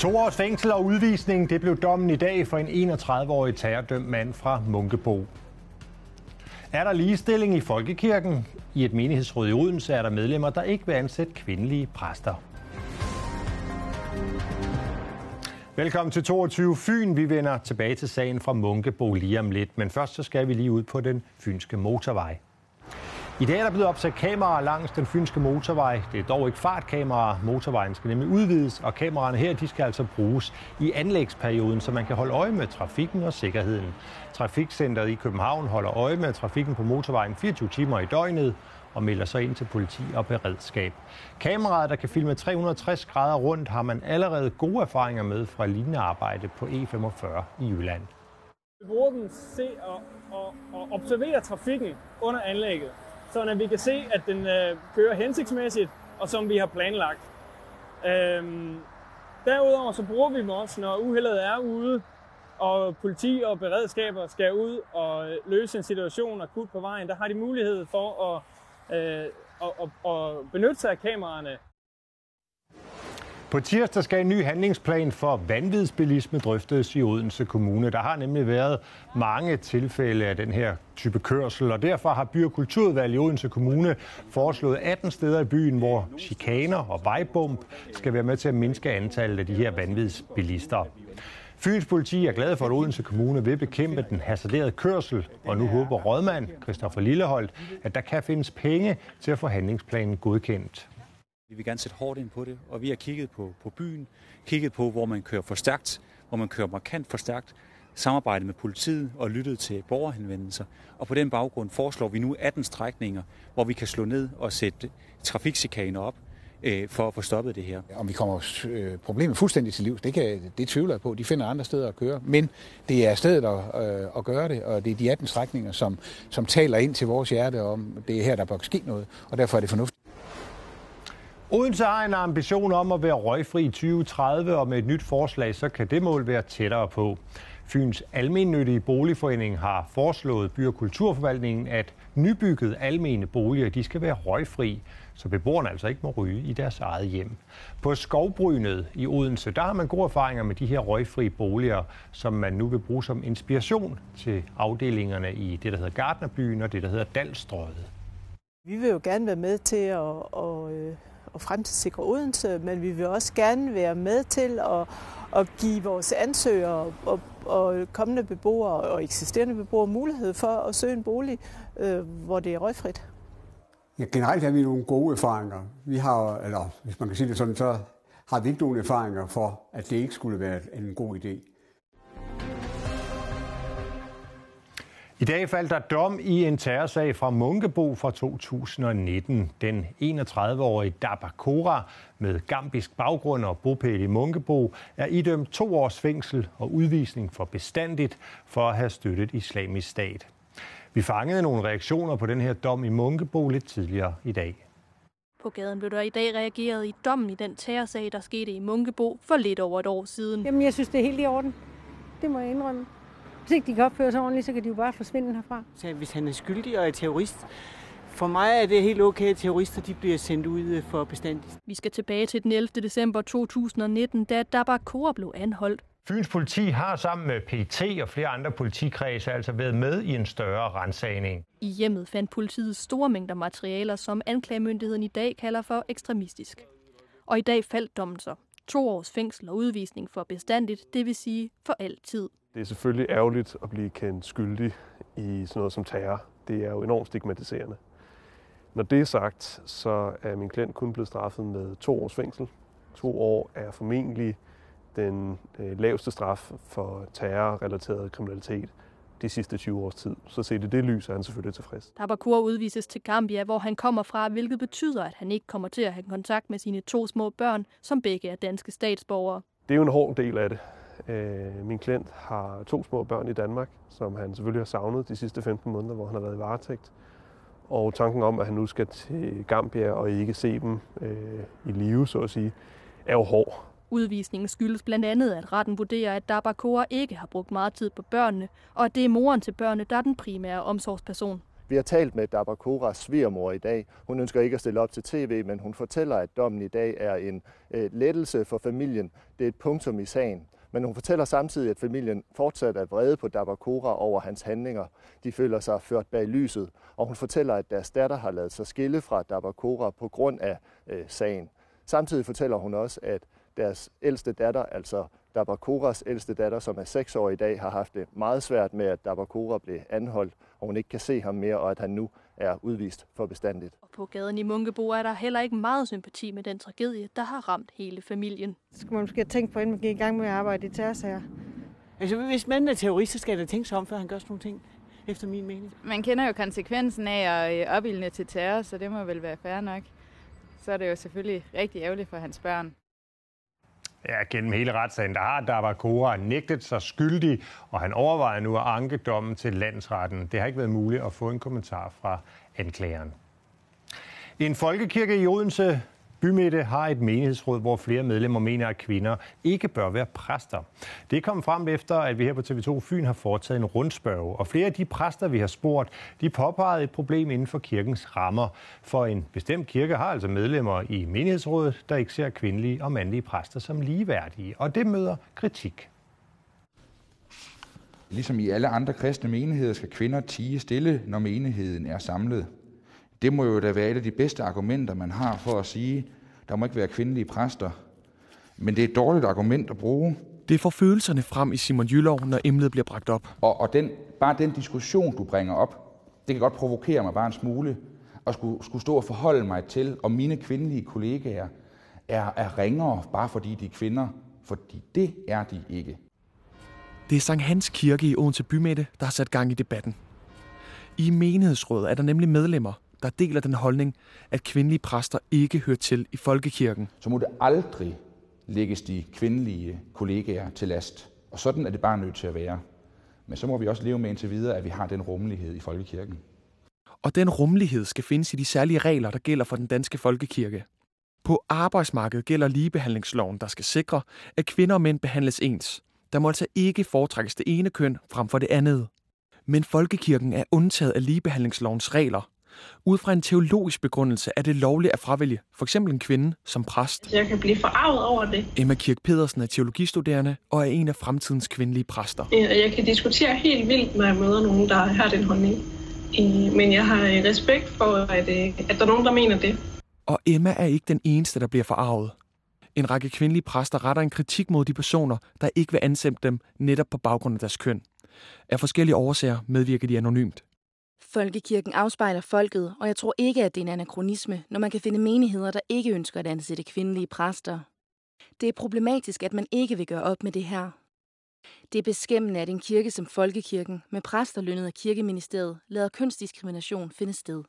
To års fængsel og udvisning, det blev dommen i dag for en 31-årig terrordømt mand fra Munkebo. Er der ligestilling i Folkekirken? I et menighedsråd i Odense er der medlemmer, der ikke vil ansætte kvindelige præster. Velkommen til 22 Fyn. Vi vender tilbage til sagen fra Munkebo lige om lidt, men først så skal vi lige ud på den fynske motorvej. I dag er der blevet opsat kameraer langs den fynske motorvej. Det er dog ikke fartkameraer. Motorvejen skal nemlig udvides, og kameraerne her de skal altså bruges i anlægsperioden, så man kan holde øje med trafikken og sikkerheden. Trafikcenteret i København holder øje med trafikken på motorvejen 24 timer i døgnet og melder sig ind til politi og beredskab. Kameraet, der kan filme 360 grader rundt, har man allerede gode erfaringer med fra lignende arbejde på E45 i Jylland. Vi bruger dem se og, og, og observere trafikken under anlægget så vi kan se, at den øh, kører hensigtsmæssigt, og som vi har planlagt. Øhm, derudover så bruger vi dem også, når uheldet er ude, og politi og beredskaber skal ud og øh, løse en situation akut på vejen. Der har de mulighed for at, øh, at, at, at benytte sig af kameraerne. På tirsdag skal en ny handlingsplan for vanvidsbilisme drøftes i Odense Kommune. Der har nemlig været mange tilfælde af den her type kørsel, og derfor har By- og Kulturudvalget i Odense Kommune foreslået 18 steder i byen, hvor chikaner og vejbump skal være med til at mindske antallet af de her vanvidsbilister. Fyns politi er glad for, at Odense Kommune vil bekæmpe den hasarderede kørsel, og nu håber rådmand Christoffer Lilleholdt, at der kan findes penge til at få handlingsplanen godkendt. Vi vil gerne sætte hårdt ind på det, og vi har kigget på, på byen, kigget på, hvor man kører for stærkt, hvor man kører markant for stærkt, samarbejdet med politiet og lyttet til borgerhenvendelser. Og på den baggrund foreslår vi nu 18 strækninger, hvor vi kan slå ned og sætte trafiksikaner op, øh, for at få stoppet det her. Om vi kommer øh, problemet fuldstændig til livs, det, kan, det tvivler jeg på. De finder andre steder at køre. Men det er stedet at, øh, at gøre det, og det er de 18 strækninger, som, som taler ind til vores hjerte om, det er her, der bør ske noget. Og derfor er det fornuftigt. Odense har en ambition om at være røgfri i 2030, og med et nyt forslag, så kan det mål være tættere på. Fyns Almennyttige Boligforening har foreslået By- og Kulturforvaltningen, at nybyggede almene boliger de skal være røgfri, så beboerne altså ikke må ryge i deres eget hjem. På Skovbrynet i Odense, der har man gode erfaringer med de her røgfri boliger, som man nu vil bruge som inspiration til afdelingerne i det, der hedder Gardnerbyen og det, der hedder Dalstrøget. Vi vil jo gerne være med til at, at øh, og fremtidssikre Odense, men vi vil også gerne være med til at, at give vores ansøgere og, og kommende beboere og eksisterende beboere mulighed for at søge en bolig, øh, hvor det er røgfrit. Ja, generelt har vi nogle gode erfaringer. Vi har, eller hvis man kan sige det sådan, så har vi ikke nogen erfaringer for, at det ikke skulle være en god idé. I dag faldt der dom i en terrorsag fra Munkebo fra 2019. Den 31-årige Dabakora med gambisk baggrund og bopæl i Munkebo er idømt to års fængsel og udvisning for bestandigt for at have støttet islamisk stat. Vi fangede nogle reaktioner på den her dom i Munkebo lidt tidligere i dag. På gaden blev der i dag reageret i dommen i den terrorsag, der skete i Munkebo for lidt over et år siden. Jamen, jeg synes, det er helt i orden. Det må jeg indrømme. Hvis ikke de kan opføre sig ordentligt, så kan de jo bare forsvinde herfra. Så hvis han er skyldig og er terrorist, for mig er det helt okay, at terrorister de bliver sendt ud øh, for bestandigt. Vi skal tilbage til den 11. december 2019, da Dabakor blev anholdt. Fyns politi har sammen med PET og flere andre politikredse altså været med i en større rensagning. I hjemmet fandt politiet store mængder materialer, som anklagemyndigheden i dag kalder for ekstremistisk. Og i dag faldt dommen så. To års fængsel og udvisning for bestandigt, det vil sige for altid. Det er selvfølgelig ærgerligt at blive kendt skyldig i sådan noget som terror. Det er jo enormt stigmatiserende. Når det er sagt, så er min klient kun blevet straffet med to års fængsel. To år er formentlig den øh, laveste straf for terrorrelateret kriminalitet de sidste 20 års tid. Så set i det lys er han selvfølgelig tilfreds. Tabakur udvises til Gambia, hvor han kommer fra, hvilket betyder, at han ikke kommer til at have kontakt med sine to små børn, som begge er danske statsborgere. Det er jo en hård del af det. Øh, min klient har to små børn i Danmark, som han selvfølgelig har savnet de sidste 15 måneder, hvor han har været i varetægt. Og tanken om, at han nu skal til Gambia og ikke se dem øh, i live, så at sige, er jo hård. Udvisningen skyldes blandt andet, at retten vurderer, at Dabakora ikke har brugt meget tid på børnene, og at det er moren til børnene, der er den primære omsorgsperson. Vi har talt med Dabakoras svigermor i dag. Hun ønsker ikke at stille op til tv, men hun fortæller, at dommen i dag er en øh, lettelse for familien. Det er et punktum i sagen. Men hun fortæller samtidig, at familien fortsat er vrede på Dabakora over hans handlinger. De føler sig ført bag lyset, og hun fortæller, at deres datter har lavet sig skille fra Dabakora på grund af øh, sagen. Samtidig fortæller hun også, at deres ældste datter, altså Dabakoras ældste datter, som er 6 år i dag, har haft det meget svært med, at Dabakora blev anholdt, og hun ikke kan se ham mere, og at han nu er udvist for bestandigt. Og på gaden i Munkebo er der heller ikke meget sympati med den tragedie, der har ramt hele familien. Så skal man måske tænke på, inden man gik i gang med at arbejde i terrorsager. Altså, hvis manden er terrorist, så skal han tænke sig om, før han gør sådan nogle ting, efter min mening. Man kender jo konsekvensen af at øh, opildne til terror, så det må vel være fair nok. Så er det jo selvfølgelig rigtig ærgerligt for hans børn. Ja, gennem hele retssagen, der har Davakora nægtet sig skyldig, og han overvejer nu at anke dommen til landsretten. Det har ikke været muligt at få en kommentar fra anklageren. En folkekirke i Odense Bymidte har et menighedsråd, hvor flere medlemmer mener, at kvinder ikke bør være præster. Det kom frem efter, at vi her på TV2 Fyn har foretaget en rundspørg. Og flere af de præster, vi har spurgt, de påpegede et problem inden for kirkens rammer. For en bestemt kirke har altså medlemmer i menighedsrådet, der ikke ser kvindelige og mandlige præster som ligeværdige. Og det møder kritik. Ligesom i alle andre kristne menigheder skal kvinder tige stille, når menigheden er samlet. Det må jo da være et af de bedste argumenter, man har for at sige, der må ikke være kvindelige præster. Men det er et dårligt argument at bruge. Det får følelserne frem i Simon Jylov, når emnet bliver bragt op. Og, og den, bare den diskussion, du bringer op, det kan godt provokere mig bare en smule. At skulle, skulle stå og forholde mig til, om mine kvindelige kollegaer er, er ringere, bare fordi de er kvinder. Fordi det er de ikke. Det er Sankt Hans Kirke i Odense Bymætte, der har sat gang i debatten. I menighedsrådet er der nemlig medlemmer, der deler den holdning, at kvindelige præster ikke hører til i folkekirken. Så må det aldrig lægges de kvindelige kollegaer til last. Og sådan er det bare nødt til at være. Men så må vi også leve med indtil videre, at vi har den rummelighed i folkekirken. Og den rummelighed skal findes i de særlige regler, der gælder for den danske folkekirke. På arbejdsmarkedet gælder ligebehandlingsloven, der skal sikre, at kvinder og mænd behandles ens. Der må altså ikke foretrækkes det ene køn frem for det andet. Men folkekirken er undtaget af ligebehandlingslovens regler, ud fra en teologisk begrundelse er det lovligt at fravælge for eksempel en kvinde som præst. Jeg kan blive forarvet over det. Emma Kirk Pedersen er teologistuderende og er en af fremtidens kvindelige præster. Jeg kan diskutere helt vildt, når jeg møder nogen, der har den holdning. Men jeg har respekt for, at, at der er nogen, der mener det. Og Emma er ikke den eneste, der bliver forarvet. En række kvindelige præster retter en kritik mod de personer, der ikke vil ansætte dem netop på baggrund af deres køn. Af forskellige årsager medvirker de anonymt. Folkekirken afspejler folket, og jeg tror ikke, at det er en anachronisme, når man kan finde menigheder, der ikke ønsker at ansætte kvindelige præster. Det er problematisk, at man ikke vil gøre op med det her. Det er beskæmmende, at en kirke som Folkekirken, med præster lønnet af kirkeministeriet, lader kønsdiskrimination finde sted.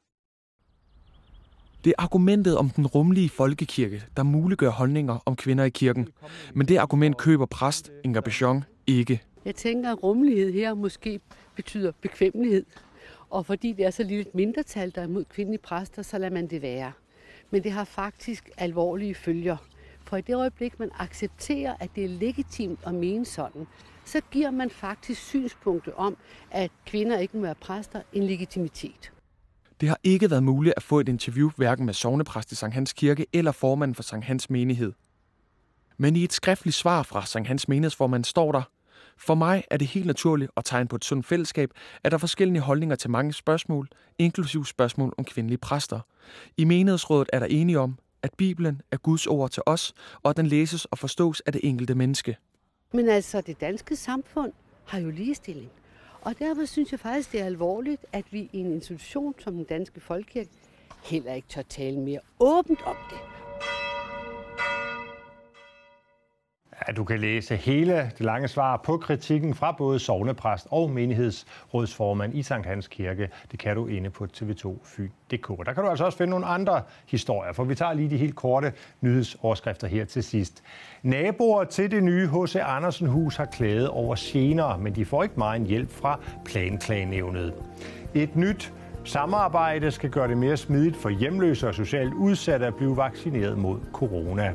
Det er argumentet om den rummelige folkekirke, der muliggør holdninger om kvinder i kirken. Men det argument køber præst Inger Bichon ikke. Jeg tænker, at rummelighed her måske betyder bekvemmelighed. Og fordi det er så lille et mindretal, der er imod kvindelige præster, så lader man det være. Men det har faktisk alvorlige følger. For i det øjeblik, man accepterer, at det er legitimt at mene sådan, så giver man faktisk synspunktet om, at kvinder ikke må være præster, en legitimitet. Det har ikke været muligt at få et interview hverken med sovnepræst i Sankt Hans Kirke eller formanden for Sankt Hans Menighed. Men i et skriftligt svar fra Sankt Hans Menighedsformand står der, for mig er det helt naturligt at tegne på et sundt fællesskab, at der er forskellige holdninger til mange spørgsmål, inklusiv spørgsmål om kvindelige præster. I menighedsrådet er der enige om, at Bibelen er Guds ord til os, og at den læses og forstås af det enkelte menneske. Men altså, det danske samfund har jo ligestilling. Og derfor synes jeg faktisk, det er alvorligt, at vi i en institution som den danske folkekirke heller ikke tør tale mere åbent om det. Ja, du kan læse hele det lange svar på kritikken fra både sovnepræst og menighedsrådsformand i Sankt Hans Kirke. Det kan du inde på tv2fyn.dk. Der kan du altså også finde nogle andre historier, for vi tager lige de helt korte nyhedsoverskrifter her til sidst. Naboer til det nye H.C. Andersen hus har klaget over gener, men de får ikke meget hjælp fra planklagenævnet. Et nyt Samarbejde skal gøre det mere smidigt for hjemløse og socialt udsatte at blive vaccineret mod corona.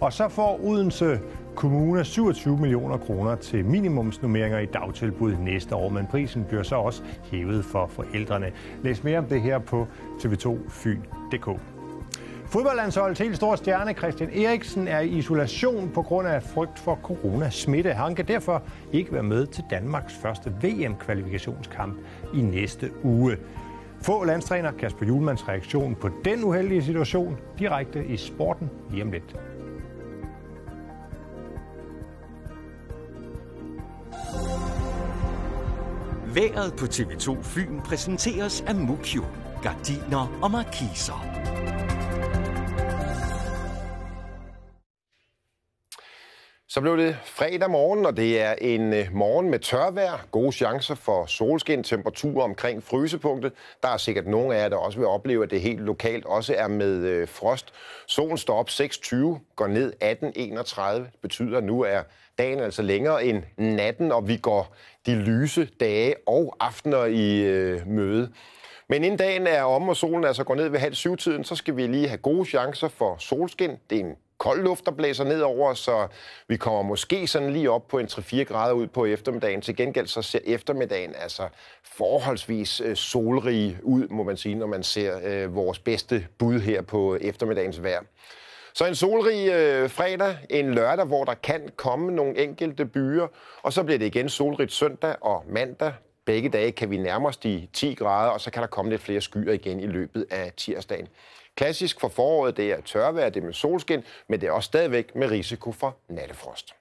Og så får Odense Kommune 27 millioner kroner til minimumsnummeringer i dagtilbud næste år, men prisen bliver så også hævet for forældrene. Læs mere om det her på tv2fyn.dk. Fodboldlandsholdets helt store stjerne Christian Eriksen er i isolation på grund af frygt for coronasmitte. Han kan derfor ikke være med til Danmarks første VM-kvalifikationskamp i næste uge. Få landstræner Kasper Julmans reaktion på den uheldige situation direkte i sporten lige om lidt. Været på TV2 Fyn præsenteres af Mukio. Gardiner og markiser. Så blev det fredag morgen, og det er en øh, morgen med tørvejr. Gode chancer for solskin, temperaturer omkring frysepunktet. Der er sikkert nogle af jer, der også vil opleve, at det helt lokalt også er med øh, frost. Solen står op 6.20, går ned 18.31. Det betyder, at nu er dagen altså længere end natten, og vi går de lyse dage og aftener i øh, møde. Men inden dagen er om, og solen altså går ned ved halv syv-tiden, så skal vi lige have gode chancer for solskin. Det er en kold luft, der blæser ned over så vi kommer måske sådan lige op på en 3-4 grader ud på eftermiddagen. Til gengæld så ser eftermiddagen altså forholdsvis øh, solrig ud, må man sige, når man ser øh, vores bedste bud her på eftermiddagens vejr. Så en solrig øh, fredag, en lørdag, hvor der kan komme nogle enkelte byer, og så bliver det igen solrigt søndag og mandag. Begge dage kan vi nærme os de 10 grader, og så kan der komme lidt flere skyer igen i løbet af tirsdagen. Klassisk for foråret, det er tørvejr, det er med solskin, men det er også stadigvæk med risiko for nattefrost.